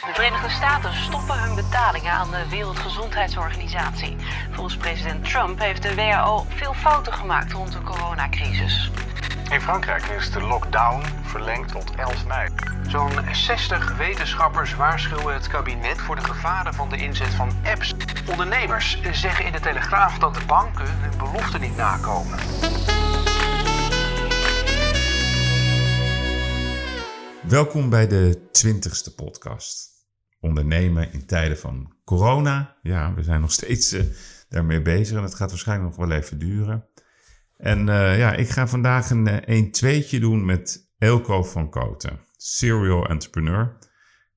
De Verenigde Staten stoppen hun betalingen aan de Wereldgezondheidsorganisatie. Volgens president Trump heeft de WHO veel fouten gemaakt rond de coronacrisis. In Frankrijk is de lockdown verlengd tot 11 mei. Zo'n 60 wetenschappers waarschuwen het kabinet voor de gevaren van de inzet van apps. Ondernemers zeggen in de Telegraaf dat de banken hun beloften niet nakomen. Welkom bij de twintigste podcast. Ondernemen in tijden van corona. Ja, we zijn nog steeds uh, daarmee bezig en het gaat waarschijnlijk nog wel even duren. En uh, ja, ik ga vandaag een 1 uh, tweetje doen met Elko van Koten, serial entrepreneur.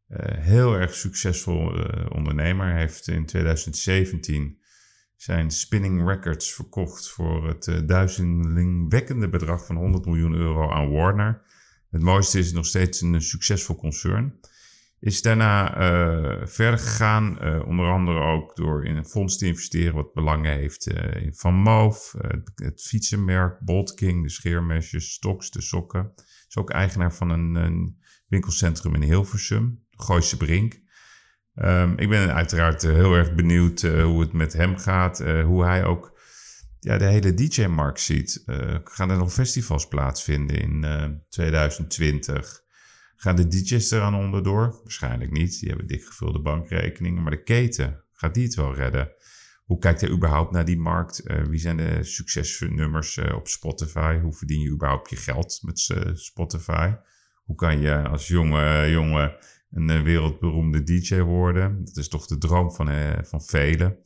Uh, heel erg succesvol ondernemer. Hij heeft in 2017 zijn Spinning Records verkocht voor het duizelingwekkende bedrag van 100 miljoen euro aan Warner. Het mooiste is nog steeds een succesvol concern. Is daarna uh, verder gegaan, uh, onder andere ook door in een fonds te investeren wat belangen heeft uh, van Move, het fietsenmerk Bolt King, de scheermesjes, Stoks, de sokken. Is ook eigenaar van een, een winkelcentrum in Hilversum, Gooise Brink. Um, ik ben uiteraard heel erg benieuwd hoe het met hem gaat, hoe hij ook ja, de hele DJ-markt ziet. Uh, gaan er nog festivals plaatsvinden in uh, 2020? Gaan de DJ's eraan onderdoor? Waarschijnlijk niet. Die hebben dik gevulde bankrekeningen. Maar de keten, gaat die het wel redden? Hoe kijkt hij überhaupt naar die markt? Uh, wie zijn de succesnummers op Spotify? Hoe verdien je überhaupt je geld met Spotify? Hoe kan je als jonge jongen een wereldberoemde DJ worden? Dat is toch de droom van, van velen.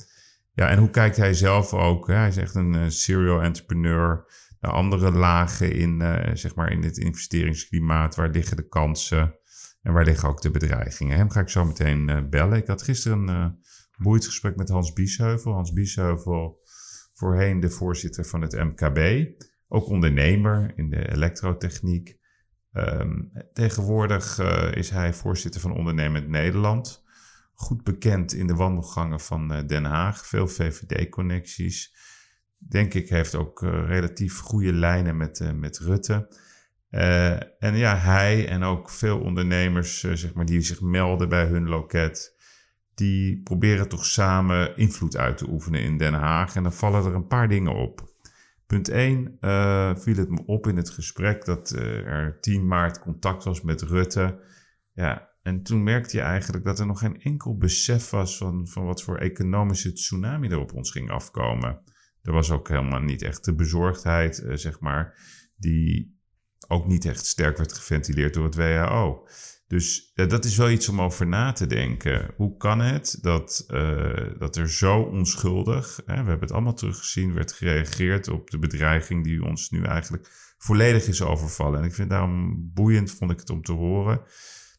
Ja, en hoe kijkt hij zelf ook? Hij is echt een serial entrepreneur naar andere lagen in, uh, zeg maar in het investeringsklimaat. Waar liggen de kansen en waar liggen ook de bedreigingen? Hem ga ik zo meteen uh, bellen. Ik had gisteren een boeiend gesprek met Hans Biesheuvel. Hans Biesheuvel, voorheen de voorzitter van het MKB. Ook ondernemer in de elektrotechniek. Um, tegenwoordig is hij voorzitter van Ondernemend Nederland. Goed bekend in de wandelgangen van Den Haag. Veel VVD-connecties denk ik, heeft ook uh, relatief goede lijnen met, uh, met Rutte. En ja, hij en ook veel ondernemers zeg maar, die zich melden bij hun loket, die proberen toch samen invloed uit te oefenen in Den Haag. En dan vallen er een paar dingen op. Punt 1 viel het me op in het gesprek dat er 10 maart contact was met Rutte. Ja, en toen merkte je eigenlijk dat er nog geen enkel besef was van, van wat voor economische tsunami er op ons ging afkomen. Er was ook helemaal niet echt de bezorgdheid, uh, zeg maar, die ook niet echt sterk werd geventileerd door het WHO. Dus uh, dat is wel iets om over na te denken. Hoe kan het dat, uh, dat er zo onschuldig, hè, we hebben het allemaal teruggezien, werd gereageerd op de bedreiging die ons nu eigenlijk volledig is overvallen. En ik vind daarom boeiend, vond ik het om te horen,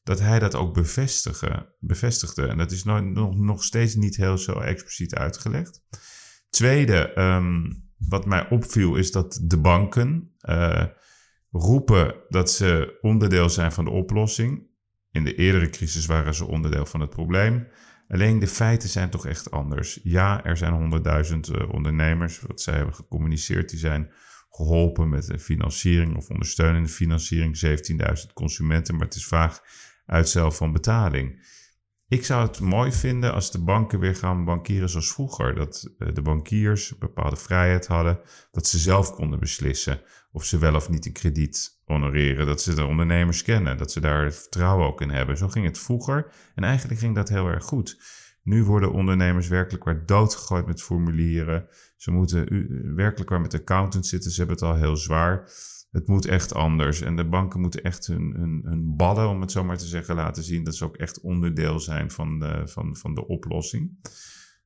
dat hij dat ook bevestigde. En dat is nog, nog, nog steeds niet heel zo expliciet uitgelegd. Tweede, um, wat mij opviel, is dat de banken uh, roepen dat ze onderdeel zijn van de oplossing. In de eerdere crisis waren ze onderdeel van het probleem. Alleen de feiten zijn toch echt anders. Ja, er zijn honderdduizend uh, ondernemers, wat zij hebben gecommuniceerd, die zijn geholpen met financiering of ondersteunende financiering. 17.000 consumenten, maar het is vaak uitstel van betaling. Ik zou het mooi vinden als de banken weer gaan bankieren zoals vroeger. Dat eh, de bankiers bepaalde vrijheid hadden. Dat ze zelf konden beslissen of ze wel of niet een krediet honoreren. Dat ze de ondernemers kennen. Dat ze daar vertrouwen ook in hebben. Zo ging het vroeger. En eigenlijk ging dat heel erg goed. Nu worden ondernemers werkelijk waar doodgegooid met formulieren. Ze moeten werkelijk waar met accountants zitten. Ze hebben het al heel zwaar het moet echt anders. En de banken moeten echt hun, hun, ballen, om het zo maar te zeggen, laten zien dat ze ook echt onderdeel zijn van de, van, van de oplossing.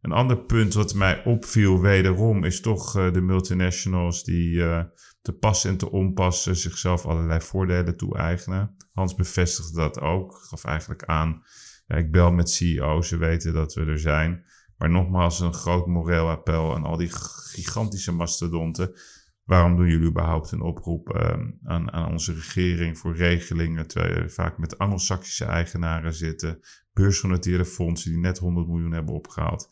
Een ander punt wat mij opviel wederom is toch uh, de multinationals die uh, te passen en te onpassen zichzelf allerlei voordelen toe-eigenen. Hans bevestigde dat ook, gaf eigenlijk aan, ja, ik bel met CEO's, ze weten dat we er zijn. Maar nogmaals, een groot moreel appel aan al die gigantische mastodonten waarom doen jullie überhaupt een oproep uh, aan, aan, onze regering voor regelingen, terwijl je vaak met Anglo-Saxische eigenaren zitten, beursgenoteerde fondsen die net 100 miljoen hebben opgehaald.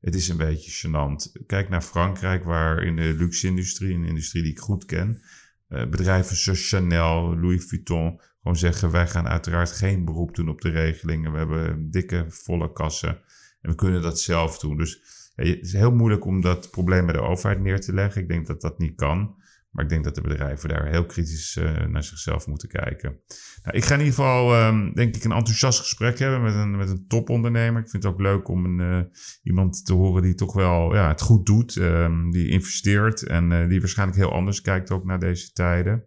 Het is een beetje gênant. Kijk naar Frankrijk, waar in de luxe-industrie, een industrie die ik goed ken, eh, bedrijven zoals Chanel, Louis Vuitton gewoon zeggen: wij gaan uiteraard geen beroep doen op de regelingen. We hebben dikke, volle kassen en we kunnen dat zelf doen. Dus het is heel moeilijk om dat probleem bij de overheid neer te leggen. Ik denk dat dat niet kan. Maar ik denk dat de bedrijven daar heel kritisch uh, naar zichzelf moeten kijken. Nou, ik ga in ieder geval, um, denk ik, een enthousiast gesprek hebben met een, met een topondernemer. Ik vind het ook leuk om een, uh, iemand te horen die toch wel ja, het goed doet. Um, die investeert en uh, die waarschijnlijk heel anders kijkt ook naar deze tijden.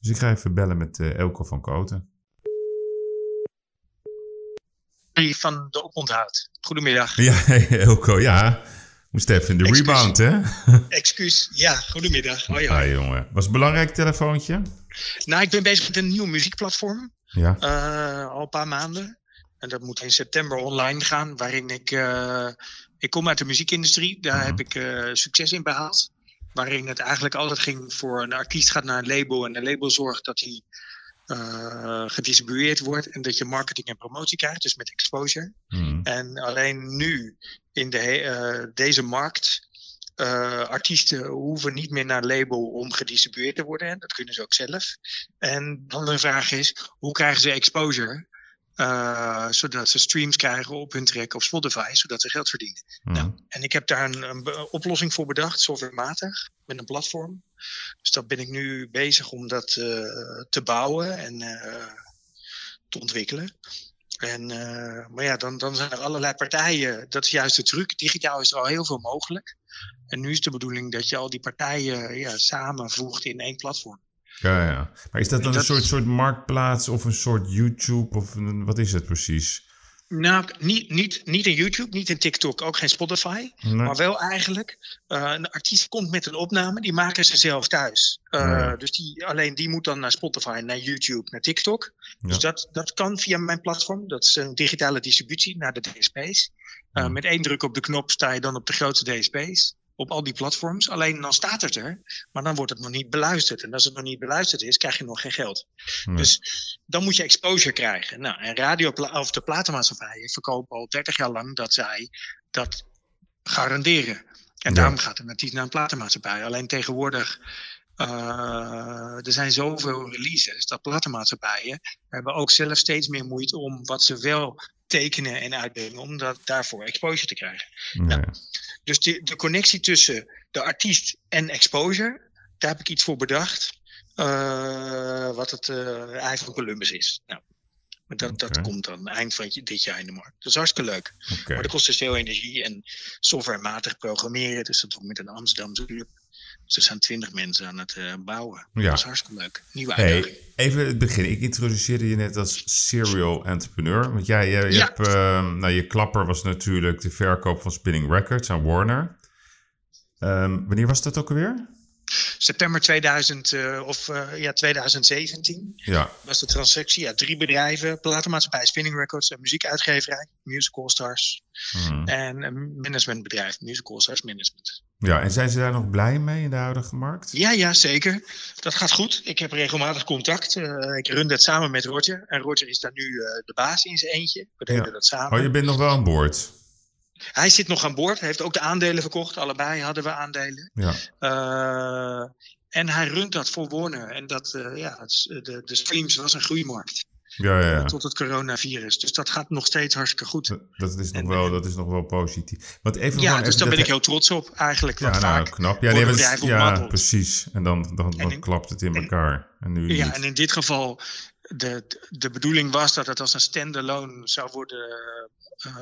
Dus ik ga even bellen met Elko van Koten. Van de oponthoud. Goedemiddag. Ja, Elko, ja. Moest even in de rebound, hè? Excuus. Ja, goedemiddag. Hoi, hoi. jongen. Was het belangrijk telefoontje? Nou, ik ben bezig met een nieuw muziekplatform. Ja. Uh, al een paar maanden. En dat moet in september online gaan. Waarin ik... Uh, ik kom uit de muziekindustrie. Daar uh-huh. heb ik uh, succes in behaald. Waarin het eigenlijk altijd ging voor een artiest gaat naar een label. En een label zorgt dat hij uh, gedistribueerd wordt en dat je marketing en promotie krijgt, dus met exposure. Hmm. En alleen nu in de, uh, deze markt, uh, artiesten hoeven niet meer naar label om gedistribueerd te worden. Dat kunnen ze ook zelf. En de andere vraag is, hoe krijgen ze exposure? Uh, zodat ze streams krijgen op hun track op Spotify, zodat ze geld verdienen. Mm. Nou, en ik heb daar een, een, oplossing voor bedacht, softwarematig, met een platform. Dus dat ben ik nu bezig om dat uh, te bouwen en uh, te ontwikkelen. En, maar ja, dan, dan zijn er allerlei partijen. Dat is juist de truc. Digitaal is er al heel veel mogelijk. En nu is de bedoeling dat je al die partijen ja, samenvoegt in één platform. Ja, ja. Maar is dat dan een soort, soort marktplaats of een soort YouTube? Of een, wat is het precies? Nou, niet, niet, niet in YouTube, niet in TikTok, ook geen Spotify. Nee. Maar wel eigenlijk, uh, een artiest komt met een opname, die maken ze zelf thuis. Uh, Ja. Dus die, alleen die moet dan naar Spotify, naar YouTube, naar TikTok. Dus dat, dat kan via mijn platform. Dat is een digitale distributie naar de DSP's. Uh, Ja. Met één druk op de knop sta je dan op de grootste DSP's. Op al die platforms. Alleen dan staat het er, maar dan wordt het nog niet beluisterd. En als het nog niet beluisterd is, krijg je nog geen geld. Nee. Dus dan moet je exposure krijgen. Nou, en radio of de platenmaatschappijen verkopen al 30 jaar lang dat zij dat garanderen. En Ja. daarom gaat een artiest naar een platenmaatschappij. Alleen tegenwoordig, uh, er zijn zoveel releases dat platenmaatschappijen hebben ook zelf steeds meer moeite om wat ze wel tekenen en uitbrengen, om dat, daarvoor exposure te krijgen. Nee. Dus de, de connectie tussen de artiest en exposure, daar heb ik iets voor bedacht. Uh, wat het uh, ei van Columbus is. Nou, maar dat, dat komt dan eind van dit jaar in de markt. Dat is hartstikke leuk. Maar dat kost dus veel energie en softwarematig programmeren. Dus dat ik met een Amsterdamse club. Dus er zijn twintig mensen aan het uh, bouwen. Ja. Dat is hartstikke leuk. Nieuwe uitdaging. Hey, even het begin. Ik introduceerde je net als serial entrepreneur. Want jij, je, je Ja. hebt, ehm, nou, je klapper was natuurlijk de verkoop van Spinning Records aan Warner. Ehm, wanneer was dat ook alweer? September 2000, uh, of, uh, ja, 2017 Ja, was de transactie. Ja, drie bedrijven. Platenmaatschappij, Spinning Records, een muziekuitgeverij, Musical Stars. Hmm. En een managementbedrijf, Musical Stars Management. ja, en zijn ze daar nog blij mee in de huidige markt? Ja, ja, zeker. Dat gaat goed. Ik heb regelmatig contact. Uh, ik run dat samen met Roger. En Roger is daar nu de baas in zijn eentje. We deden Ja. dat samen. Oh, je bent nog wel aan boord. Hij zit nog aan boord. Hij heeft ook de aandelen verkocht. Allebei hadden we aandelen. Ja, Uh, en hij runt dat voor Warner. En dat, uh, ja, is- de, de streams was een groeimarkt. ja, ja. ja. Tot het coronavirus. Dus dat gaat nog steeds hartstikke goed. Dat, is nog En- wel, dat is nog wel positief. Want even Ja, dus even daar ben ik heel trots op eigenlijk. Ja, nou, vaak knap. Ja, nee, ja precies. En dan, dan, dan En in- klapt het in elkaar. En nu Ja, niet. en in dit geval, de, de bedoeling was dat het als een standalone zou worden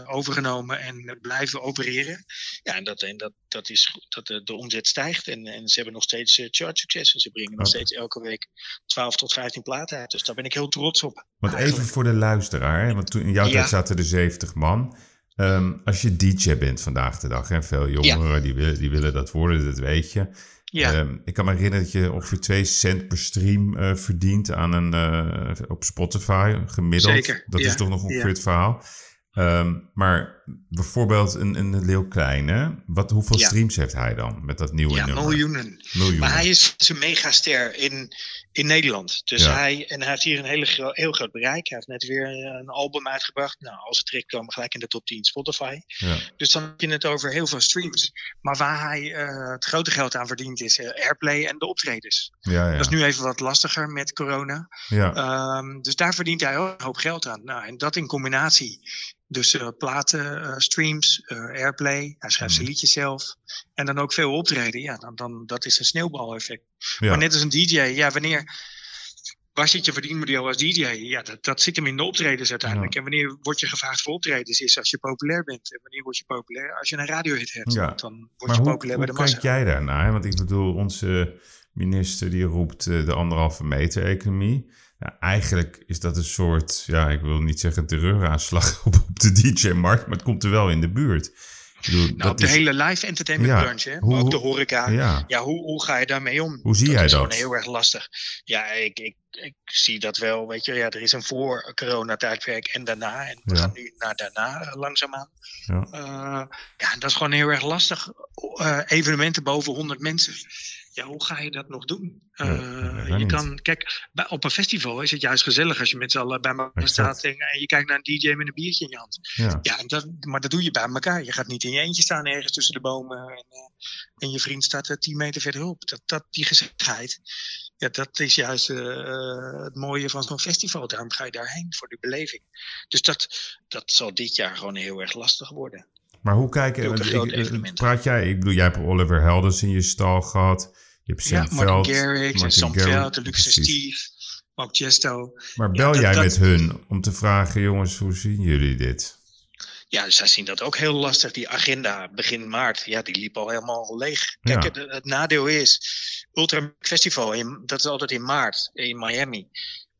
overgenomen en blijven opereren. Ja, en dat, en dat, dat is goed, dat de, de omzet stijgt en, en ze hebben nog steeds uh, chart succes. En ze brengen nog steeds elke week 12 tot 15 platen uit. Dus daar ben ik heel trots op. Want even voor de luisteraar, hè, want toen in jouw Ja. tijd zaten er 70 man. Ehm, als je DJ bent vandaag de dag, en veel jongeren die, willen, die willen dat worden, dat weet je. Ja, Ehm, ik kan me herinneren dat je ongeveer 2 cent per stream eh, verdient aan een, eh, op Spotify gemiddeld. Zeker, Dat is toch nog ongeveer ja. het verhaal. Ehm, maar bijvoorbeeld een, een Leeuw Kleine, wat, hoeveel Ja. streams heeft hij dan met dat nieuwe ja nummer? miljoenen. Miljoenen. Maar hij is een megaster in, in Nederland. Dus Ja. hij, en hij heeft hier een hele gro- heel groot bereik. Hij heeft net weer een album uitgebracht. Nou, als het trekt komen gelijk in de top 10 Spotify. Ja. Dus dan heb je het over heel veel streams. Maar waar hij eh, het grote geld aan verdient is eh, airplay en de optredens. Ja, ja. Dat is nu even wat lastiger met corona. ja. Ehm, dus daar verdient hij ook een hoop geld aan. Nou, en dat in combinatie. Dus eh, platen, streams, airplay. Hij schrijft zijn Mhm. liedjes zelf. En dan ook veel optreden. Ja, dan, dan, dat is een sneeuwbaleffect. ja. Maar net als een DJ, ja, wanneer. Waar zit je verdienmodel als DJ? Ja, dat, dat zit hem in de optredens uiteindelijk. Ja. En wanneer word je gevraagd voor optredens? Is als je populair bent. En wanneer word je populair? Als je een radiohit hebt. Ja. Dan word Maar je hoe, populair hoe bij de massa. kijk jij daarnaar? Want ik bedoel, onze minister die roept eh, de anderhalve meter economie. Ja, eigenlijk is dat een soort, ja, ik wil niet zeggen terreuraanslag op, op de DJ-markt, maar het komt er wel in de buurt. Bedoel, Nou, dat op de is, hele live entertainment Ja, branche, hè? hoe- maar ook de horeca. ja, Ja, hoe, hoe ga je daarmee om? Hoe zie dat jij is dat? gewoon heel erg lastig. Ja, ik, ik, ik zie dat wel. Weet je, ja, er is een voor-corona-tijdperk en daarna. En we Ja. gaan nu naar daarna eh, langzaamaan. ja, Eh, ja, dat is gewoon heel erg lastig. Eh, evenementen boven 100 mensen. Ja, hoe ga je dat nog doen? Ja, Eh, je niet. kan, kijk, bij, op een festival is het juist gezellig als je met z'n allen bij elkaar Exact. staat en, en je kijkt naar een DJ met een biertje in je hand. ja, dat, maar dat doe je bij elkaar. Je gaat niet in je eentje staan ergens tussen de bomen en, eh, en je vriend staat er 10 meter verderop. Dat, dat, die gezelligheid, ja, dat is juist eh, eh, het mooie van zo'n festival. Daarom ga je daarheen voor de beleving. Dus dat, dat zal dit jaar gewoon heel erg lastig worden. Maar hoe kijken, ik- eh, evenementen. praat jij, ik bedoel, jij hebt Oliver Helders in je stal gehad. Je hebt Ja, Sam Martin Veld, Garrix, Martin Sam Garrix, Veld, en Lucas en precies. Steve, Mark Chesto. Maar Ja, bel dat- jij dat- met hun om te vragen, jongens, hoe zien jullie dit? Ja, dus zij zien dat ook heel lastig. Die agenda begin maart, ja, die liep al helemaal leeg. Kijk, Ja. het, het nadeel is, Ultra Festival, in, dat is altijd in maart in Miami.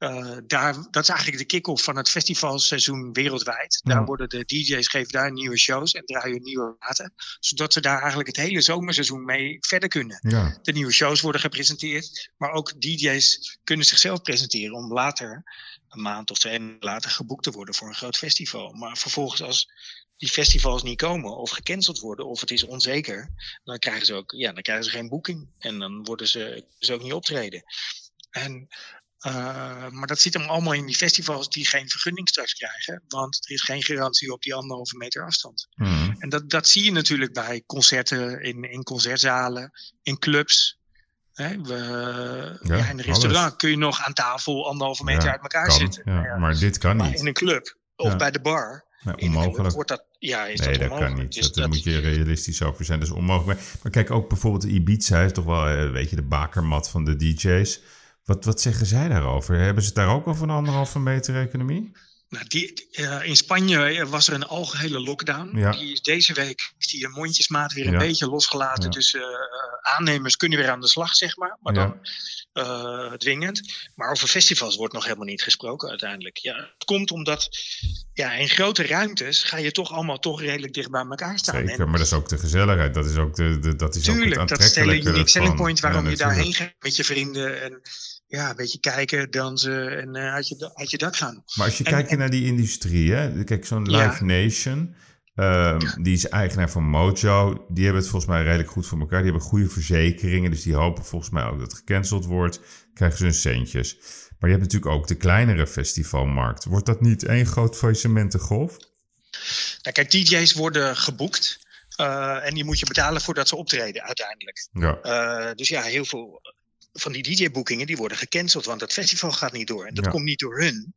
Eh, daar, dat is eigenlijk de kick-off van het festivalseizoen wereldwijd. Daar worden de DJ's geven daar nieuwe shows en draaien nieuwe platen. Zodat ze daar eigenlijk het hele zomerseizoen mee verder kunnen. Ja, De nieuwe shows worden gepresenteerd. Maar ook DJ's kunnen zichzelf presenteren om later, een maand of twee later, geboekt te worden voor een groot festival. Maar vervolgens als die festivals niet komen of gecanceld worden of het is onzeker, dan krijgen ze ook ja, dan krijgen ze geen boeking. En dan worden ze, ze ook niet optreden. En, eh, maar dat zit hem allemaal in die festivals die geen vergunning straks krijgen. Want er is geen garantie op die anderhalve meter afstand. Mhm. En dat, dat zie je natuurlijk bij concerten, in, in concertzalen, in clubs. Hè, we, ja, in een alles. restaurant kun je nog aan tafel anderhalve meter Ja, uit elkaar kan, zitten. ja, ja, Maar dit kan maar niet. in een club of bij de bar, Nee, onmogelijk. wordt dat, ja, is Nee, dat kan niet. Dus dat, moet je realistisch over zijn. Dat is onmogelijk. Maar, maar kijk, ook bijvoorbeeld Ibiza is toch wel, eh, weet je, de bakermat van de DJ's. Wat, wat zeggen zij daarover? Hebben ze het daar ook over een anderhalve meter economie? Nou, die, eh, in Spanje eh, was er een algehele lockdown. Ja. Die is deze week is die in mondjesmaat weer een Ja. beetje losgelaten. Ja. Dus eh, eh, aannemers kunnen weer aan de slag, zeg maar. Maar Ja. dan eh, dwingend. Maar over festivals wordt nog helemaal niet gesproken uiteindelijk. Ja, het komt omdat ja, in grote ruimtes ga je toch allemaal toch redelijk dicht bij elkaar staan. Zeker, En maar dat is ook de gezelligheid. Dat is ook, de, de, dat is ook het Tuurlijk, dat is unique selling point waarom Ja, je daarheen gaat met je vrienden. En ja, een beetje kijken, dansen en uit, je, uit je dak gaan. Maar als je En- kijkt en- naar die industrie, hè? kijk, zo'n Ja. Live Nation, ehm, die is eigenaar van Mojo. Die hebben het volgens mij redelijk goed voor elkaar. Die hebben goede verzekeringen, dus die hopen volgens mij ook dat het gecanceld wordt. Krijgen ze hun centjes. Maar je hebt natuurlijk ook de kleinere festivalmarkt. Wordt dat niet één groot faillissementengolf? Nou, kijk, DJ's worden geboekt. eh, en die moet je betalen voordat ze optreden uiteindelijk. Ja, Eh, dus ja, heel veel van die DJ-boekingen die worden gecanceld, want het festival gaat niet door. En dat Ja. komt niet door hun.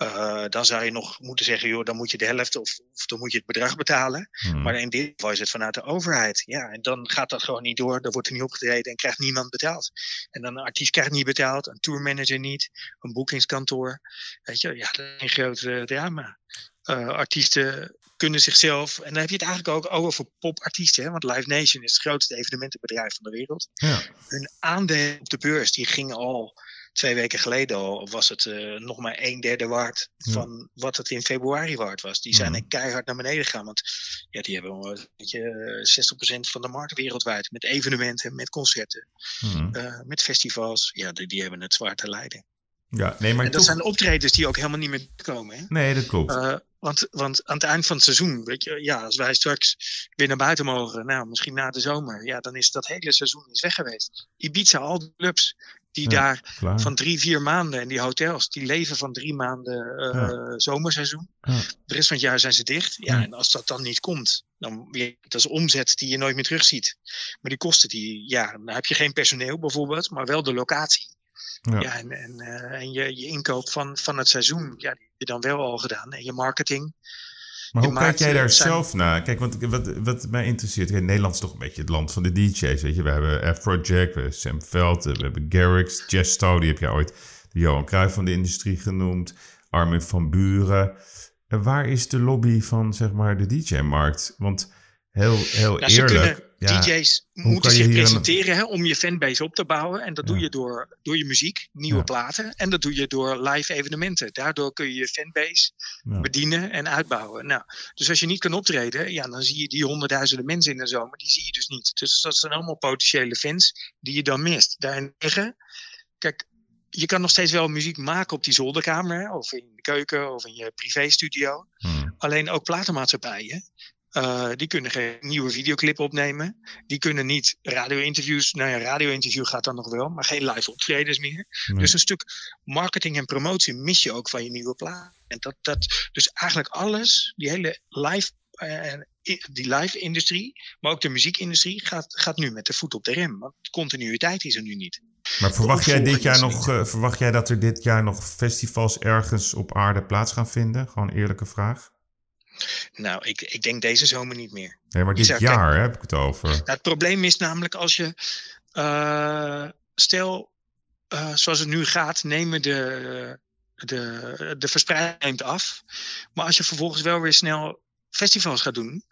Eh, dan zou je nog moeten zeggen, joh, dan moet je de helft of, of dan moet je het bedrag betalen. Hmm. Maar in dit geval is het vanuit de overheid. Ja, en dan gaat dat gewoon niet door. Dan wordt er niet opgetreden en krijgt niemand betaald. En dan een artiest krijgt niet betaald, een tourmanager niet, een boekingskantoor. Weet je, ja, dat is een groot eh, drama. Eh, artiesten kunnen zichzelf, en dan heb je het eigenlijk ook over popartiesten, hè, want Live Nation is het grootste evenementenbedrijf van de wereld. ja. Hun aandelen op de beurs, die gingen al twee weken geleden al, was het eh, nog maar een derde waard Ja. van wat het in februari waard was. Die zijn Mhm. keihard naar beneden gegaan, want ja, die hebben wel, weet je, eh, 60% van de markt wereldwijd met evenementen, met concerten, Hmm. eh, met festivals. Ja, die, die hebben het zwaar te lijden. ja. Nee, maar En dat toch... zijn optredens die ook helemaal niet meer komen. Hè? Nee, dat klopt. Eh, want, want aan het eind van het seizoen, weet je, ja, als wij straks weer naar buiten mogen, nou, misschien na de zomer, ja, dan is dat hele seizoen is weg geweest. Ibiza, al die clubs, die Ja, daar Klaar. van drie, vier maanden. En die hotels, die leven van drie maanden eh, Ja. zomerseizoen. Ja. De rest van het jaar zijn ze dicht. Ja, en als dat dan niet komt, dan dat is omzet die je nooit meer terugziet. Maar die kosten die, ja, dan heb je geen personeel bijvoorbeeld, maar wel de locatie. Ja. Ja, en, en, eh, en je, je inkoop van, van het seizoen, ja, die heb je dan wel al gedaan. En je marketing. Maar hoe kijk jij daar zijn- zelf naar? Kijk, want wat, wat mij interesseert, kijk, Nederland is toch een beetje het land van de DJ's, weet je. We hebben Afrojack, we hebben Sam Veld, we hebben Garrix, Chesto, die heb jij ooit de Johan Cruijff van de industrie genoemd, Armin van Buren. En waar is de lobby van, zeg maar, de DJ-markt? Want heel, heel Nou, eerlijk... ja, DJ's moeten zich presenteren hè, om je fanbase op te bouwen. En dat doe je door, door je muziek, nieuwe Ja. platen. En dat doe je door live evenementen. Daardoor kun je je fanbase bedienen en uitbouwen. Nou, dus als je niet kan optreden, ja, dan zie je die honderdduizenden mensen in de zomer, die zie je dus niet. Dus dat zijn allemaal potentiële fans die je dan mist. Daarentegen, kijk, je kan nog steeds wel muziek maken op die zolderkamer, hè, of in de keuken, of in je privéstudio. Hm. Alleen ook platenmaatschappijen. Eh, die kunnen geen nieuwe videoclip opnemen. Die kunnen niet radio-interviews. Nou ja, radio-interview gaat dan nog wel, maar geen live optredens meer. Nee. Dus een stuk marketing en promotie mis je ook van je nieuwe plaat. En dat, dat, dus eigenlijk alles, die hele live, eh, die live-industrie, maar ook de muziekindustrie, gaat, gaat nu met de voet op de rem. Want continuïteit is er nu niet. Maar verwacht jij, dit jaar nog, eh, verwacht jij dat er dit jaar nog festivals ergens op aarde plaats gaan vinden? Gewoon een eerlijke vraag. Nou, ik, ik denk deze zomer niet meer. Nee, maar dit zou- jaar hè, heb ik het over. Nou, het probleem is namelijk als je, eh, stel, eh, zoals het nu gaat, nemen de, de, de verspreiding af. Maar als je vervolgens wel weer snel festivals gaat doen,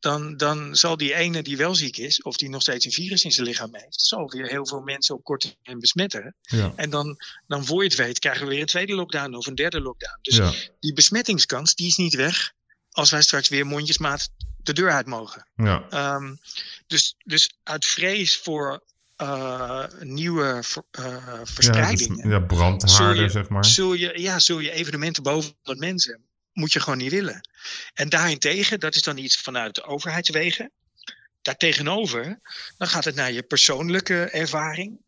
dan, dan zal die ene die wel ziek is, of die nog steeds een virus in zijn lichaam heeft, zal weer heel veel mensen op korte termijn besmetten. Ja. En dan, dan voor je het weet, krijgen we weer een tweede lockdown of een derde lockdown. Dus ja. die besmettingskans, die is niet weg als wij straks weer mondjesmaat de deur uit mogen. ja. Ehm, dus, dus uit vrees voor eh, nieuwe ver- eh, Ja, dus, verspreidingen, ja, brandhaarden, Zul je- zeg maar. zul, je, ja, zul je evenementen boven 100 mensen, moet je gewoon niet willen. En daarentegen, dat is dan iets vanuit de overheidswegen. Daartegenover, dan gaat het naar je persoonlijke ervaring.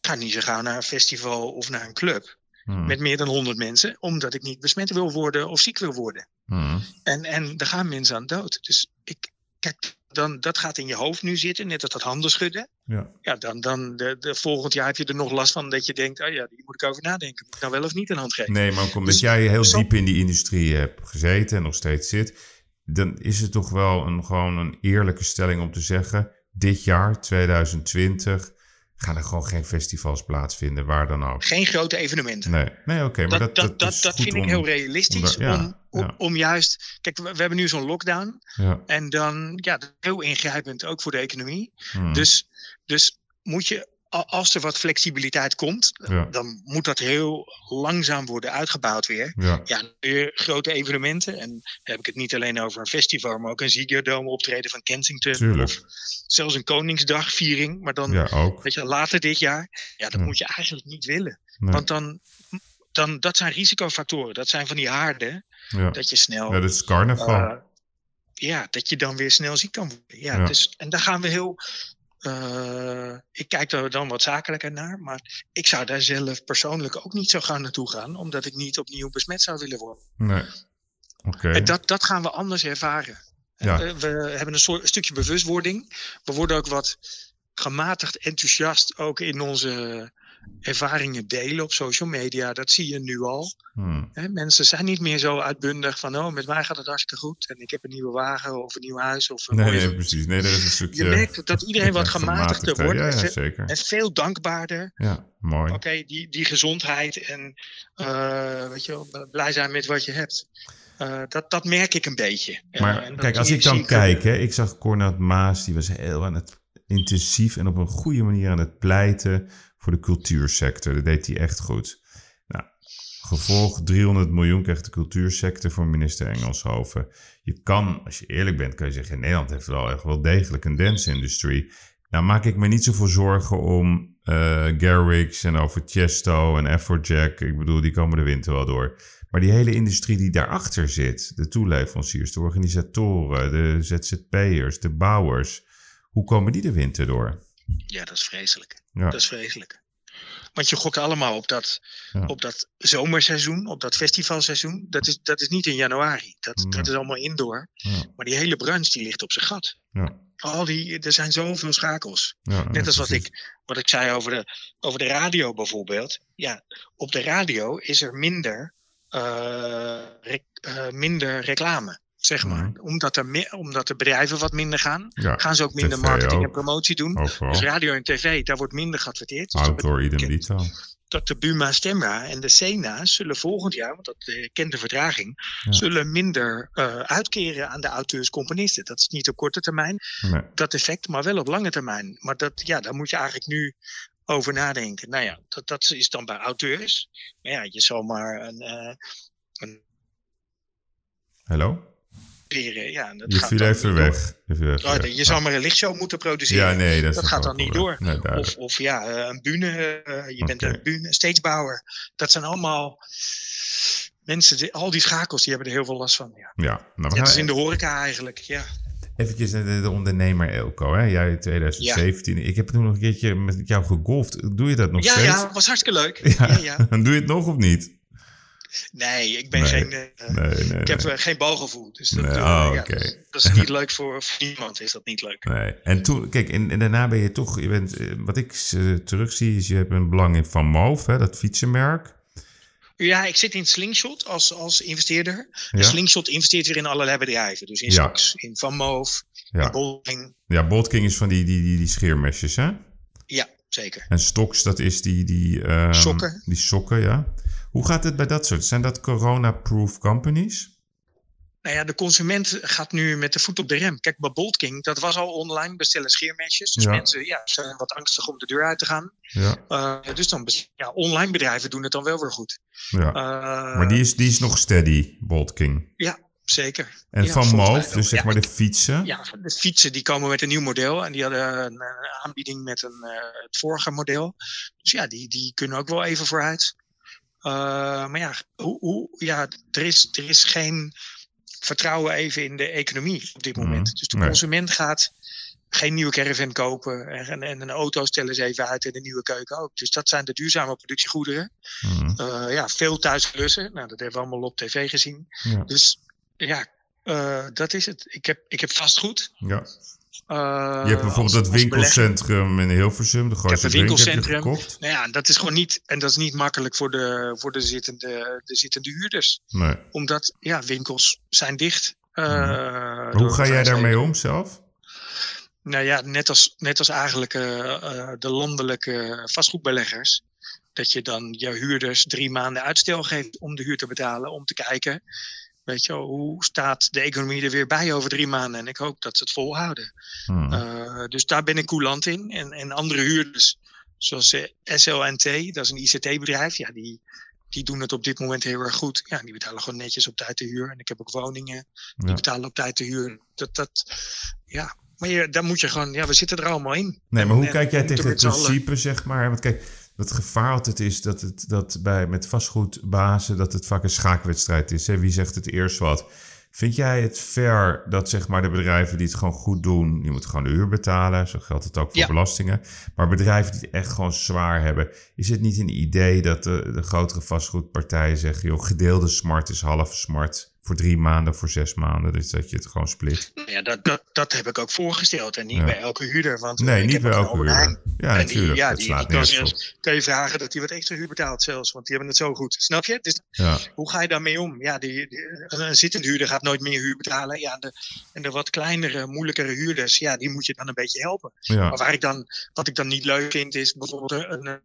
Ga niet zo gauw naar een festival of naar een club Hmm. met meer dan 100 mensen, omdat ik niet besmet wil worden of ziek wil worden. Hmm. En, en daar gaan mensen aan dood. Dus ik, kijk, dan, dat gaat in je hoofd nu zitten, net als dat handen schudden. Ja. Ja, dan, dan de, de, volgend jaar heb je er nog last van dat je denkt, oh ja, hier moet ik over nadenken. Moet ik nou wel of niet een hand geven? Nee, maar ook omdat Dus- jij heel zo- diep in die industrie hebt gezeten en nog steeds zit, dan is het toch wel een, gewoon een eerlijke stelling om te zeggen: dit jaar, 2020, gaan er gewoon geen festivals plaatsvinden, waar dan ook. Geen grote evenementen. Nee, nee oké, maar dat, dat, dat, dat, vind ik heel realistisch. om daar- ja, om, om, ja. om juist. Kijk, we, we hebben nu zo'n lockdown. Ja. En dan, ja, heel ingrijpend ook voor de economie. Hmm. Dus, dus moet je, als er wat flexibiliteit komt, Ja. dan moet dat heel langzaam worden uitgebouwd weer. ja. Ja, weer grote evenementen. En dan heb ik het niet alleen over een festival, maar ook een Ziggo Dome optreden van Kensington. Tuurlijk. Of zelfs een Koningsdagviering. Maar dan, ja, weet je, later dit jaar. Ja, dat moet je eigenlijk niet willen. Nee. Want dan, dan, dat zijn risicofactoren. Dat zijn van die haarden. Dat je snel, ja, dat is carnaval. eh, ja, dat je dan weer snel ziek kan worden. Ja, Ja. Dus, en daar gaan we heel, eh, ik kijk daar dan wat zakelijker naar. Maar ik zou daar zelf persoonlijk ook niet zo gauw naartoe gaan. Omdat ik niet opnieuw besmet zou willen worden. nee. Oké. En dat, dat gaan we anders ervaren. Ja. We, we hebben een soort, stukje bewustwording. We worden ook wat gematigd enthousiast ook in onze ervaringen delen op social media. Dat zie je nu al. Hmm. Mensen zijn niet meer zo uitbundig van, oh, met mij gaat het hartstikke goed. En ik heb een nieuwe wagen of een nieuw huis. Of een Nee, mooie- nee, precies. Nee, dat is een stukje... Je merkt dat iedereen wat gematigder wordt. Ja, zeker. en veel dankbaarder. Ja, mooi. Oké, die, die gezondheid en eh, weet je, wel, blij zijn met wat je hebt. Eh, dat, dat merk ik een beetje. Ja, Maar kijk, als ik dan kijk, hè, ik zag Cornel Maas, die was heel aan het intensief en op een goede manier aan het pleiten voor de cultuursector. Dat deed hij echt goed. Nou, gevolg 300 miljoen krijgt de cultuursector voor minister Engelshoven. Je kan, als je eerlijk bent, kan je zeggen, Nederland heeft wel echt wel degelijk een dance-industrie. Nou maak ik me niet zoveel zorgen om eh Garrix en over Chesto en Afrojack. Ik bedoel, die komen de winter wel door. Maar die hele industrie die daarachter zit, de toeleveranciers, de organisatoren, de ZZP'ers, de bouwers, hoe komen die de winter door? Ja, dat is vreselijk. Ja. Dat is vreselijk. Want je gokt allemaal op dat, Ja. op dat zomerseizoen, op dat festivalseizoen. Dat is, dat is niet in januari. Dat, dat is allemaal indoor. Maar die hele branche die ligt op zijn gat. Ja. Al die, er zijn zoveel schakels. Net als wat ik, wat ik zei over de, over de radio bijvoorbeeld. Ja, op de radio is er minder, eh, rec- eh, minder reclame. Zeg maar. Mhm. omdat, er me- omdat de bedrijven wat minder gaan, Ja, gaan ze ook minder TV marketing ook. en promotie doen. Overal. Dus radio en tv, daar wordt minder geadverteerd. Dus dat Outdoor idem dito. dat de Buma Stemra en de Sena zullen volgend jaar, want dat eh, kent de vertraging, Ja. zullen minder eh, uitkeren aan de auteurs-componisten. Dat is niet op korte termijn, Nee. dat effect, maar wel op lange termijn. Maar dat, ja, daar moet je eigenlijk nu over nadenken. Nou ja, dat, dat is dan bij auteurs. Maar ja, je zal maar een. eh een Hallo? Ja, dat Je gaat viel dan even niet door. weg. Je even Oh, je zou maar een lichtshow moeten produceren. Ja, nee, dat, dat is gaat dan niet door. Nee. Of, of ja, eh, een bühne. eh, je bent een bühne, stagebouwer. Dat zijn allemaal mensen, die, al die schakels, die hebben er heel veel last van. Ja. Ja, nou, gaan als in de horeca eigenlijk. Ja. eventjes naar de, de ondernemer Elko. Hè? Jij in 2017. Ik heb toen nog een keertje met jou gegolfd. Doe je dat nog ja, steeds? ja, was hartstikke leuk. Ja. Ja. Ja, Doe je het nog of niet? Nee, ik ben Nee. geen. eh, Nee, nee, ik heb eh, geen balgevoel. Dus dat, oh, ja, oké. dat, dat is niet leuk voor, voor niemand. Is dat niet leuk? Nee. En toen, kijk, en, en daarna ben je toch, je bent, eh, wat ik terugzie, is je hebt een belang in Van Moof, hè, dat fietsenmerk. Ja, ik zit in Slingshot als, als investeerder. Ja, En Slingshot investeert weer in allerlei bedrijven. Dus in Ja. Stocks, in Van Moof, in ja. Bolding. ja Boltking is van die, die, die, die scheermesjes, hè? Ja, zeker. En Stocks, dat is die... die ehm, Sokken. Die sokken, ja. Hoe gaat het bij dat soort? Zijn dat corona-proof companies? Nou ja, de consument gaat nu met de voet op de rem. Kijk, bij Bolt King, dat was al online bestellen scheermesjes. Dus Ja. mensen ja, zijn wat angstig om de deur uit te gaan. Ja, Eh, dus dan, ja, online bedrijven doen het dan wel weer goed. ja. Eh, maar die is, die is nog steady, Boltking. Ja, zeker. En Ja, Van Moof, wel. dus zeg maar de fietsen. Ja, de fietsen die komen met een nieuw model. En die hadden een, eh, aanbieding met een, het vorige model. Dus ja, die, die kunnen ook wel even vooruit. Eh, maar ja, hoe, hoe, ja er, is, er is geen vertrouwen even in de economie op dit moment. Mhm. Dus de Nee. consument gaat geen nieuwe caravan kopen. En, en een auto stellen ze even uit en een nieuwe keuken ook. Dus dat zijn de duurzame productiegoederen. Mhm. Eh, ja, veel thuis klussen. Nou, dat hebben we allemaal op tv gezien. Ja. Dus ja, eh, dat is het. Ik heb, ik heb vastgoed. ja. Eh, Je hebt bijvoorbeeld dat winkelcentrum in Hilversum, de grootste drink heb je winkelcentrum. gekocht. Nou ja, dat is gewoon niet, en dat is niet makkelijk voor de, voor de, zittende, de zittende huurders. Nee. Omdat, ja, winkels zijn dicht. Maar door hoe ga jij daarmee om zelf? Nou ja, net als, net als eigenlijk eh, de landelijke vastgoedbeleggers. Dat je dan je huurders drie maanden uitstel geeft om de huur te betalen. Om te kijken, weet je hoe staat de economie er weer bij over drie maanden. En ik hoop dat ze het volhouden. Hmm. Eh, dus daar ben ik coulant in. En, en andere huurders, zoals eh, SLNT, dat is een ICT-bedrijf, ja, die, die doen het op dit moment heel erg goed. Ja, die betalen gewoon netjes op tijd de huur. En ik heb ook woningen, die Ja. betalen op tijd de huur. Dat, dat, ja. Maar je, daar moet je gewoon, ja, we zitten er allemaal in. Nee, maar hoe En- kijk jij en tegen het principe, zeg maar? Want kijk, het gevaar altijd is dat het dat bij, met vastgoedbazen dat het vaak een schaakwedstrijd is. Hè? Wie zegt het eerst wat? Vind jij het fair dat zeg maar de bedrijven die het gewoon goed doen, die moeten gewoon de huur betalen. Zo geldt het ook voor Ja. belastingen. Maar bedrijven die het echt gewoon zwaar hebben, is het niet een idee dat de, de grotere vastgoedpartijen zeggen, joh, gedeelde smart is half smart voor drie maanden, voor zes maanden. Dus dat je het gewoon split. Nou Ja, dat, dat, dat heb ik ook voorgesteld. En niet Ja. bij elke huurder. Want Nee, ik niet heb bij elke huurder. Ja, En die- natuurlijk. ja, dat die, slaat die kan, zelfs, je vragen dat hij wat extra huur betaalt zelfs. Want die hebben het zo goed. Snap je? Dus Ja. hoe ga je daarmee om? Ja, die, die- een, zittende huurder gaat nooit meer huur betalen. Ja, de, en de wat kleinere, moeilijkere huurders, ja, die moet je dan een beetje helpen. Ja. Maar waar ik dan, wat ik dan niet leuk vind, is bijvoorbeeld een.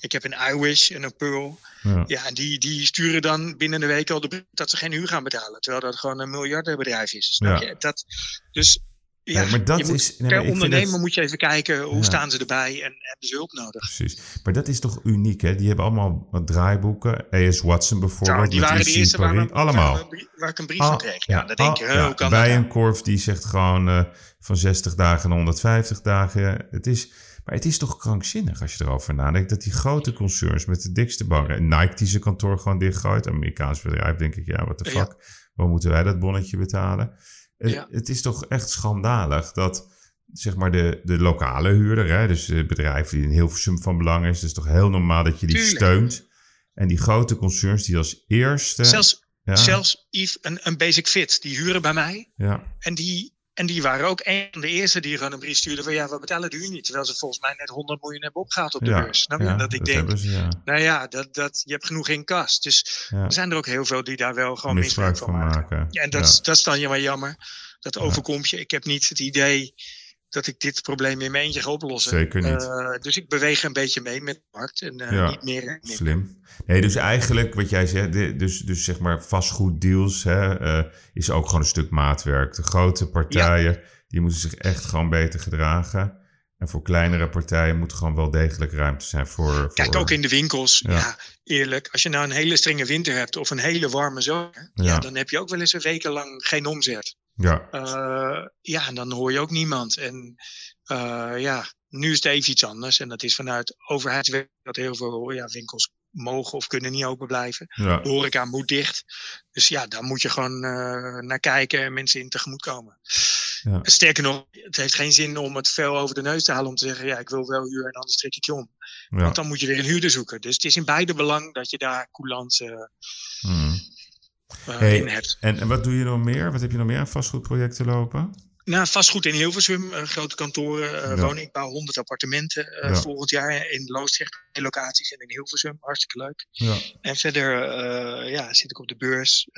Ik heb een iWish en een Pearl. Ja. Ja, en die, die sturen dan binnen een week al de brief dat ze geen huur gaan betalen. Terwijl dat gewoon een miljardenbedrijf is. Snap Ja. je? Dat, dus ja, Nee, maar dat moet, is- nee, per ondernemer dat- moet je even kijken hoe Ja. staan ze erbij en hebben ze hulp nodig. Precies. Maar dat is toch uniek, hè? Die hebben allemaal wat draaiboeken. A.S. Watson bijvoorbeeld. Nou, die waren de eerste waar, we- Allemaal. Waar, we- waar ik een brief van kreeg. Ja, dan denk je, ja, hoe kan bij dat nou? een korf die zegt gewoon eh, van 60 dagen naar 150 dagen. Het is, maar het is toch krankzinnig als je erover nadenkt. Dat die grote concerns met de dikste banken. Nike die zijn kantoor gewoon dichtgooit. Amerikaans bedrijf denk ik, ja, wat de Ja. fuck. Waarom moeten wij dat bonnetje betalen? Het, Ja. het is toch echt schandalig dat zeg maar de, de lokale huurder, hè, dus de bedrijven die in Hilversum van belang is. Het is toch heel normaal dat je die Tuurlijk. steunt. En die grote concerns die als eerste... Zelfs, ja, zelfs Yves, een, een Basic Fit, die huren bij mij. ja, En die, en die waren ook een van de eerste die gewoon een brief stuurden van ja, we betalen de huur niet. Terwijl ze volgens mij net 100 miljoen hebben opgehaald op de ja, beurs. Ja, dat ik denk, hebben ze, ja. nou ja, dat, dat, je hebt genoeg in kas. Dus er zijn er ook heel veel die daar wel gewoon misbruik misbruik van maken. en dat, is, dat is dan jammer jammer. Dat overkomt je. Ik heb niet het idee dat ik dit probleem in mijn eentje ga oplossen. Zeker niet. Eh, dus ik beweeg een beetje mee met de markt. En eh, Ja. niet meer. en. Slim. Nee, dus eigenlijk wat jij zegt, dus, dus zeg maar vastgoeddeals hè, eh, is ook gewoon een stuk maatwerk. De grote partijen, die moeten zich echt gewoon beter gedragen. En voor kleinere partijen moet gewoon wel degelijk ruimte zijn voor... voor Kijk, ook in de winkels. Ja. Ja. eerlijk. Als je nou een hele strenge winter hebt of een hele warme zomer. Ja. Dan heb je ook wel eens een weken lang geen omzet. Ja, Eh, ja, en dan hoor je ook niemand. En eh, ja, nu is het even iets anders. En dat is vanuit overheidswerk dat heel veel ja, winkels mogen of kunnen niet open blijven. ja, De horeca moet dicht. Dus ja, daar moet je gewoon eh, naar kijken en mensen in tegemoet komen. Ja. Sterker nog, het heeft geen zin om het veel over de neus te halen om te zeggen, ja, ik wil wel huur en anders trek ik je om. ja. Want dan moet je weer een huurder zoeken. Dus het is in beide belang dat je daar coulance eh, Hmm. Eh, Hey, in hebt. En, en wat doe je nog meer? Wat heb je nog meer aan vastgoedprojecten lopen? Nou, vastgoed in Hilversum, eh, grote kantoren, eh Ja. woningbouw, 100 appartementen Ja. volgend jaar in Loosdrecht, locaties en in Hilversum, hartstikke leuk. Ja. En verder ja, zit ik op de beurs,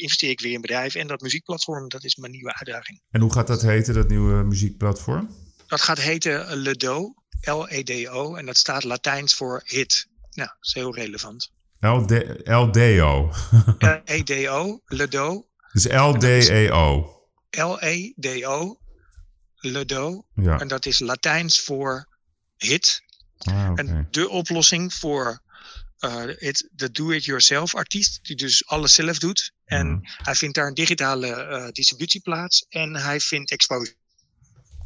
investeer ik weer in bedrijven en dat muziekplatform, dat is mijn nieuwe uitdaging. En hoe gaat dat heten, dat nieuwe muziekplatform? Dat gaat heten Ledo, L-E-D-O, en dat staat Latijns voor hit. Nou, dat is heel relevant. LD, LDO. L-E-D-O, Ledo, dus LDEO. L-E-D-O, Ledo, Ja. en dat is Latijns voor hit. Ah. En de oplossing voor het, de do-it-yourself artiest, die dus alles zelf doet. En Mhm. hij vindt daar een digitale eh, distributie plaats en hij vindt exposure.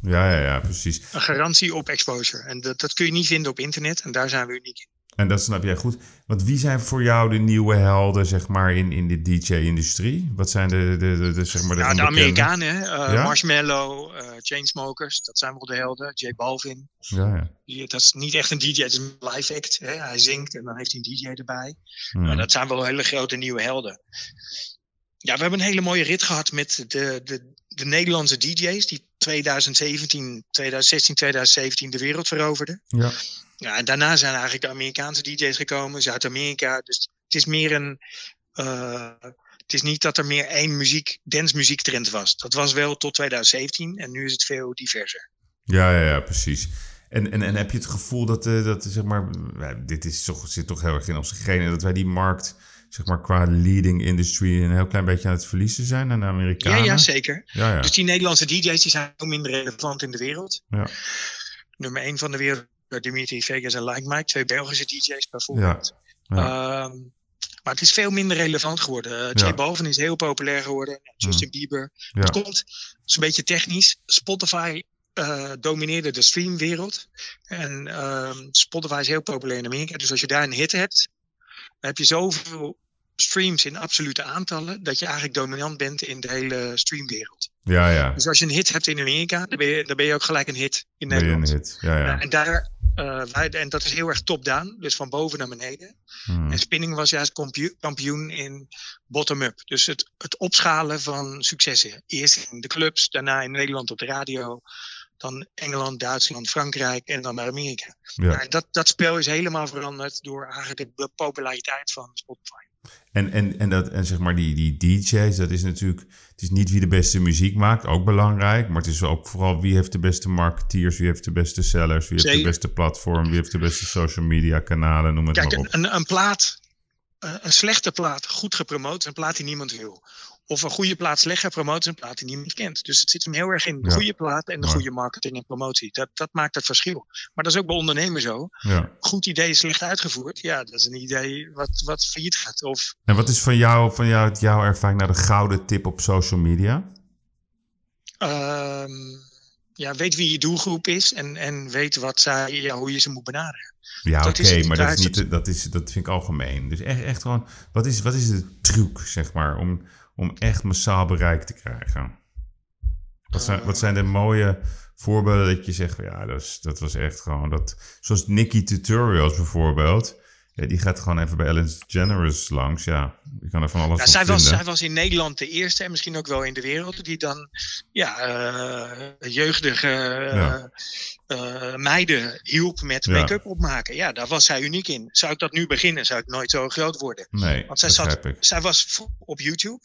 Ja, ja, ja, precies. Een garantie op exposure. En dat, dat kun je niet vinden op internet en daar zijn we uniek in. En dat snap jij goed. Want wie zijn voor jou de nieuwe helden, zeg maar, in, in de DJ-industrie? Wat zijn de, de, de, de, zeg maar, de Ja, de? Amerikanen, Ja? Marshmallow, eh, Chainsmokers, dat zijn wel de helden. J Balvin, Ja, ja. die, dat is niet echt een DJ, het is een live act. Hè. Hij zingt en dan heeft hij een DJ erbij. Maar dat zijn wel hele grote nieuwe helden. Ja, we hebben een hele mooie rit gehad met de, de, de Nederlandse DJ's die 2017, 2016, 2017 de wereld veroverden. ja. Ja, en daarna zijn eigenlijk de Amerikaanse DJ's gekomen, Zuid-Amerika. Dus het is meer een. eh, het is niet dat er meer één muziek, dance trend was. Dat was wel tot 2017 en nu is het veel diverser. Ja, ja, ja, precies. En, en, en heb je het gevoel dat, eh, dat zeg maar, wij- dit is toch, zit toch heel erg in onze genen, dat wij die markt, zeg maar, qua leading industry een heel klein beetje aan het verliezen zijn aan de Ja, Amerikanen? ja, zeker. Ja, ja. Dus die Nederlandse DJ's die zijn veel minder relevant in de wereld. Ja. Nummer 1 van de wereld, eh, Dimitri Vegas en Like Mike, twee Belgische DJ's bijvoorbeeld. Ehm, maar het is veel minder relevant geworden. Uh, J Ja. Balvin is heel populair geworden. Justin Bieber. Het komt, het is een beetje technisch. Spotify eh, domineerde de streamwereld. En ehm, Spotify is heel populair in Amerika. Dus als je daar een hit hebt, dan heb je zoveel streams in absolute aantallen, dat je eigenlijk dominant bent in de hele streamwereld. Ja, ja. Dus als je een hit hebt in Amerika, dan ben je, dan ben je ook gelijk een hit in je een Nederland. hit? Ja, Ja, en, daar, eh, wij, en dat is heel erg top-down, dus van boven naar beneden. Hmm. En spinning was juist kampioen, in bottom-up. Dus het, het opschalen van successen. Eerst in de clubs, daarna in Nederland op de radio. Dan Engeland, Duitsland, Frankrijk en dan naar Amerika. Ja. Dat, dat spel is helemaal veranderd door eigenlijk de populariteit van Spotify. En, en, en, dat, en zeg maar die, die DJ's, dat is natuurlijk... Het is niet wie de beste muziek maakt, ook belangrijk. Maar het is ook vooral wie heeft de beste marketeers, wie heeft de beste sellers, wie heeft de beste platform, wie heeft de beste social media kanalen, noem het Kijk, maar op. een, een, een plaat, eh, een slechte plaat, goed gepromoot, is een plaat die niemand wil. Of een goede plaat slecht gepromoot, is een plaat die niemand kent. Dus het zit hem heel erg in de Ja. goede plaat en de goede marketing en promotie. Dat, dat maakt het verschil. Maar dat is ook bij ondernemers zo. Ja. Goed idee slecht uitgevoerd. Ja, dat is een idee wat, wat failliet gaat. Of En wat is van jou, van jou, jouw ervaring naar de gouden tip op social media? ehm, ja, weet wie je doelgroep is en, en weet wat zij, ja, hoe je ze moet benaderen. Ja, oké, maar dat, is niet, dat, is, dat vind ik algemeen. Dus echt, echt gewoon, wat is, wat is de truc, zeg maar, om, om echt massaal bereik te krijgen? Wat zijn, wat zijn de mooie voorbeelden dat je zegt, ja, dat, is, dat was echt gewoon dat. Zoals Nicky Tutorials bijvoorbeeld. Ja, die gaat gewoon even bij Ellen DeGeneres langs. Ja, je kan er van alles Ja, zij, was, vinden. zij was in Nederland de eerste en misschien ook wel in de wereld die dan ja, eh, jeugdige eh, eh, meiden hielp met Ja. make-up opmaken. Ja, daar was zij uniek in. Zou ik dat nu beginnen, zou ik nooit zo groot worden. Nee, Want zij, zat, ik. zij was op YouTube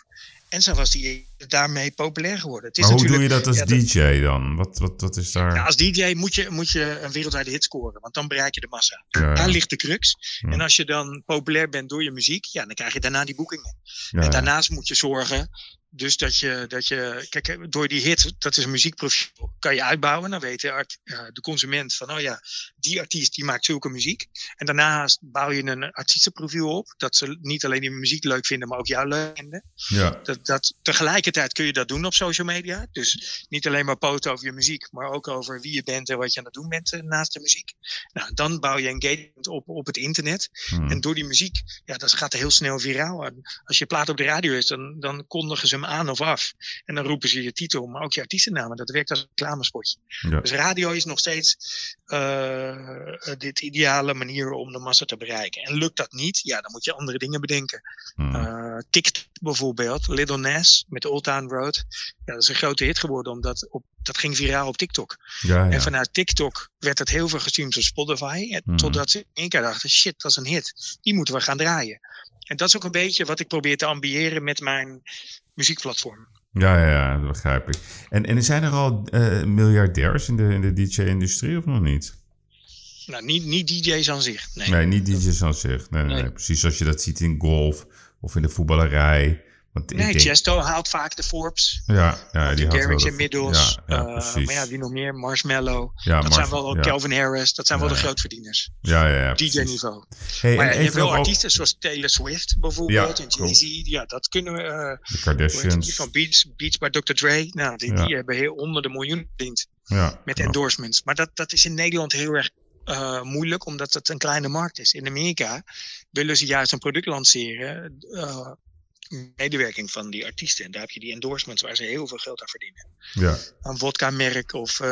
en zij was die, daarmee populair geworden. Het is Maar hoe doe je dat als ja, DJ dan? Wat, wat, wat is daar... ja, als DJ moet je, moet je een wereldwijde hit scoren, want dan bereik je de massa. Ja, Daar ligt de crux. En als je dan populair bent door je muziek, ja, dan krijg je daarna die boekingen. En daarnaast moet je zorgen, dus dat je, dat je, kijk, door die hit, dat is een muziekprofiel, kan je uitbouwen. Dan weet de, eh, de consument van, oh ja, die artiest die maakt zulke muziek. En daarnaast bouw je een artiestenprofiel op, dat ze niet alleen die muziek leuk vinden, maar ook jou leuk vinden. Ja, Dat, dat, tegelijkertijd kun je dat doen op social media. Dus niet alleen maar posten over je muziek, maar ook over wie je bent en wat je aan het doen bent eh, naast de muziek. Nou, dan bouw je engagement op op het internet. hm. En door die muziek, ja, dat gaat heel snel viraal. Als je plaat op de radio is, dan, dan kondigen ze hem aan of af. En dan roepen ze je titel, maar ook je artiestennamen. Dat werkt als een reclamespotje. ja. Dus radio is nog steeds eh dit ideale manier om de massa te bereiken. En lukt dat niet, ja, dan moet je andere dingen bedenken. hm. Eh TikTok bijvoorbeeld, Little Nas met Old Town Road. Ja, dat is een grote hit geworden, omdat op, dat ging viraal op TikTok. ja, ja. En vanuit TikTok werd het heel veel gestreamd op Spotify. En Mhm. Totdat ze in één keer dachten, shit, dat is een hit. Die moeten we gaan draaien. En dat is ook een beetje wat ik probeer te ambiëren met mijn muziekplatform. Ja, ja, ja, dat begrijp ik. En, en zijn er al eh, miljardairs in de, in de DJ-industrie of nog niet? Nou, niet, niet DJ's aan zich. Nee. Nee, niet DJ's aan zich. Nee, nee, Nee. nee. Precies zoals je dat ziet in golf of in de voetballerij. Want Nee, denk- Chesto haalt vaak de Forbes. Ja, ja die had wel de- inmiddels. Ja, ja eh, maar ja, wie nog meer? Marshmallow. ja, dat zijn wel Calvin Harris. Dat zijn wel de grootverdieners. Ja, ja. DJ-niveau. Hey, Maar je hebt wel artiesten zoals Taylor Swift bijvoorbeeld. Ja, en. Jay-Z. Ja, dat kunnen we. eh, de heet die? Kardashians. van Beats, Beats by Dr. Dre. Nou, die, Ja. die hebben heel honderden miljoen verdiend Ja, met endorsements. Maar dat, dat is in Nederland heel erg eh, moeilijk, omdat het een kleine markt is. In Amerika willen ze juist een product lanceren. eh, medewerking van die artiesten. En daar heb je die endorsements waar ze heel veel geld aan verdienen. ja. Een vodka-merk of. eh,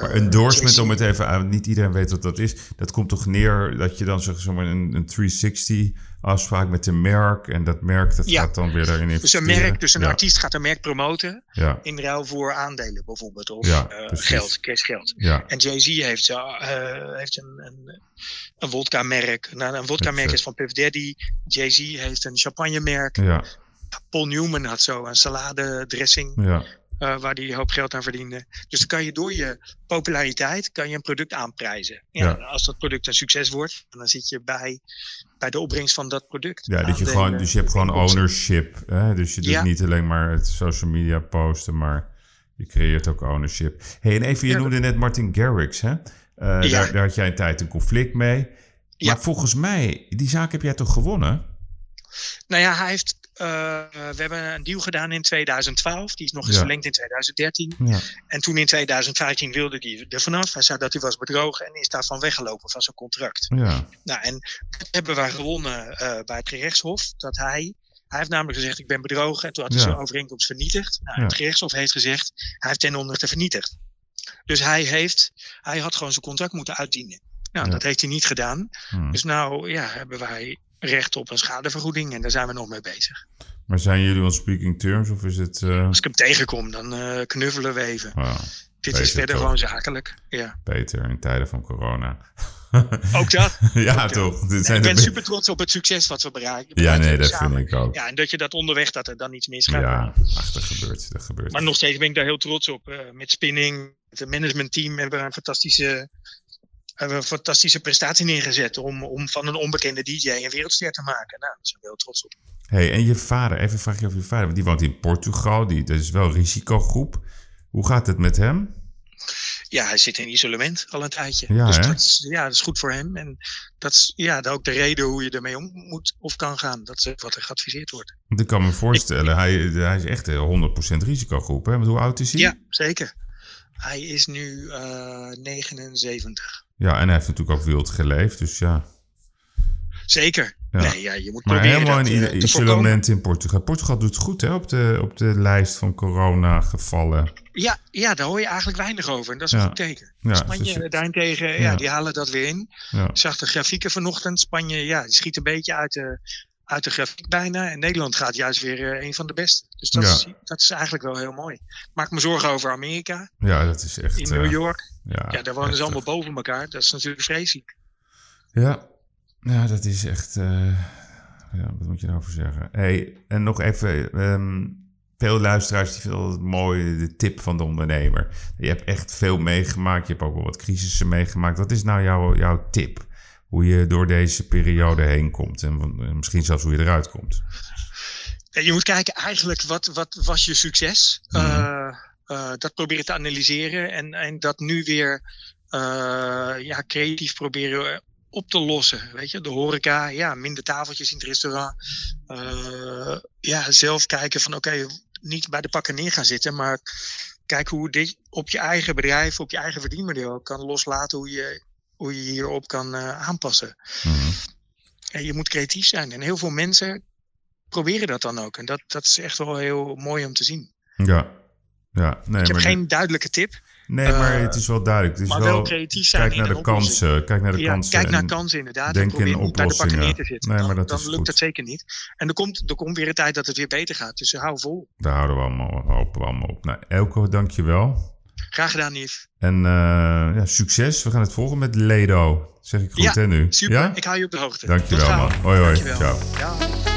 Maar endorsement, om het even aan, niet iedereen weet wat dat is. Dat komt toch neer dat je dan zeg maar een, een 360 afspraak met een merk. En dat merk dat Ja. gaat dan weer daarin Dus investeren. een merk, dus een ja, artiest gaat een merk promoten Ja, in ruil voor aandelen bijvoorbeeld. Of precies. geld, cashgeld. ja, En Jay-Z heeft, eh, heeft een, een, een vodka-merk. Nou, een vodka-merk vet. is van Puff Daddy. Jay-Z heeft een champagne-merk. ja, Paul Newman had zo een saladedressing ja. Eh waar hij een hoop geld aan verdiende. Dus dan kan je door je populariteit kan je een product aanprijzen. Ja, Ja. Als dat product een succes wordt, dan zit je bij, bij de opbrengst van dat product. Ja, dat je gewoon, dus je hebt gewoon ownership. Hè? Dus je doet Ja. niet alleen maar het social media posten, maar je creëert ook ownership. hey, en even, je noemde net Martin Garrix, hè? Ja. daar, daar had jij een tijd een conflict mee. Ja. Maar volgens mij, die zaak heb jij toch gewonnen? Nou ja, hij heeft, we hebben een deal gedaan in 2012. Die is nog eens Ja. verlengd in 2013. Ja, En toen in 2015 wilde hij er vanaf. Hij zei dat hij was bedrogen en is daarvan weggelopen van zijn contract. ja, Nou, en dat hebben wij gewonnen eh, bij het gerechtshof. Dat hij, hij heeft namelijk gezegd, ik ben bedrogen. En toen had hij Ja. zijn overeenkomst vernietigd. Nou, Ja. Het gerechtshof heeft gezegd, hij heeft ten onrechte vernietigd. Dus hij, heeft, hij had gewoon zijn contract moeten uitdienen. Nou, Ja. dat heeft hij niet gedaan. hm. Dus nou ja, hebben wij recht op een schadevergoeding. En daar zijn we nog mee bezig. Maar zijn jullie on speaking terms of is het... eh, Als ik hem tegenkom, dan eh, knuffelen we even. Dit beter is verder toch? gewoon zakelijk. Ja. beter in tijden van corona. Ook dat. ja, toch? Dit zijn ik ben be- super trots op het succes wat we bereiken. Ja, nee, dat samen. vind ik ook. Ja, en dat je dat onderweg, dat er dan iets misgaat. Ja, ach, dat gebeurt, dat gebeurt. Maar nog steeds ben ik daar heel trots op. Eh, met Spinning, het managementteam hebben we een fantastische, een fantastische prestatie neergezet. Om, om van een onbekende DJ een wereldster te maken. Nou, daar zijn we heel trots op. hey, en je vader, even een vraagje over je vader. Want die woont in Portugal, die, dat is wel risicogroep. Hoe gaat het met hem? Ja, hij zit in isolement al een tijdje. Ja, dus dat is, ja, dat is goed voor hem. En dat is ja, dat ook de reden hoe je ermee om moet of kan gaan. Dat is wat er geadviseerd wordt. Want ik kan me voorstellen, hij, hij is echt een 100% risicogroep. Hè? Want hoe oud is hij? Ja, zeker. Hij is nu eh 79. Ja, en hij heeft natuurlijk ook wild geleefd. Dus ja, Zeker. Ja. Nee, ja, je moet Maar proberen helemaal dat, in eh, isolement in Portugal. Portugal doet het goed hè, op, de, op de lijst van coronagevallen. Ja, ja, daar hoor je eigenlijk weinig over. En dat is een goed teken. Ja, Spanje dus- daarentegen, ja. Ja. die halen dat weer in. Ja. Ik zag de grafieken vanochtend. Spanje, ja, die schiet een beetje uit de, uit de grafiek bijna. En Nederland gaat juist weer eh, een van de beste. Dus dat, Ja. is, dat is eigenlijk wel heel mooi. Ik maak me zorgen over Amerika. ja, dat is echt... In eh, New York. ja, Ja, daar wonen ze allemaal boven elkaar. Dat is natuurlijk vreselijk. Ja, ja dat is echt. eh, ja, wat moet je daarover zeggen? Hey, en nog even. ehm, veel luisteraars die vinden het mooi de tip van de ondernemer. Je hebt echt veel meegemaakt. Je hebt ook wel wat crisissen meegemaakt. Wat is nou jouw, jouw tip? Hoe je door deze periode heen komt en, misschien zelfs hoe je eruit komt. Je moet kijken eigenlijk wat, wat was je succes. Eh, eh, dat proberen te analyseren en, en dat nu weer eh, ja, creatief proberen op te lossen. Weet je, de horeca, ja, minder tafeltjes in het restaurant. Ja, zelf kijken van oké, niet bij de pakken neer gaan zitten, maar kijk hoe dit op je eigen bedrijf, op je eigen verdienmodel kan loslaten, hoe je, hoe je hierop kan eh, aanpassen. Mhm. En je moet creatief zijn. En heel veel mensen proberen dat dan ook. En dat, dat is echt wel heel mooi om te zien. Ja. Ja, nee, ik heb maar, geen duidelijke tip, nee, maar eh, het is wel duidelijk. Het is maar wel, wel creatief zijn. kijk in naar de kansen. Kijk naar de Ja, kansen. kijk naar en- kansen inderdaad. denk in niet bij de oplossingen. te zitten. Nee, dan maar dat dan lukt goed. het zeker niet. En er komt, er komt weer een tijd dat het weer beter gaat. Dus hou vol. Daar houden we allemaal, hopen we allemaal op. Nou, Elko, dankjewel. Graag gedaan, Nief. En eh, ja, succes. We gaan het volgen met Ledo. Zeg ik goed, Ja, hè, nu? Super. Ja? Ik hou je op de hoogte. Dankjewel, man. Hoi, hoi. Dankjewel. Ciao. Ja.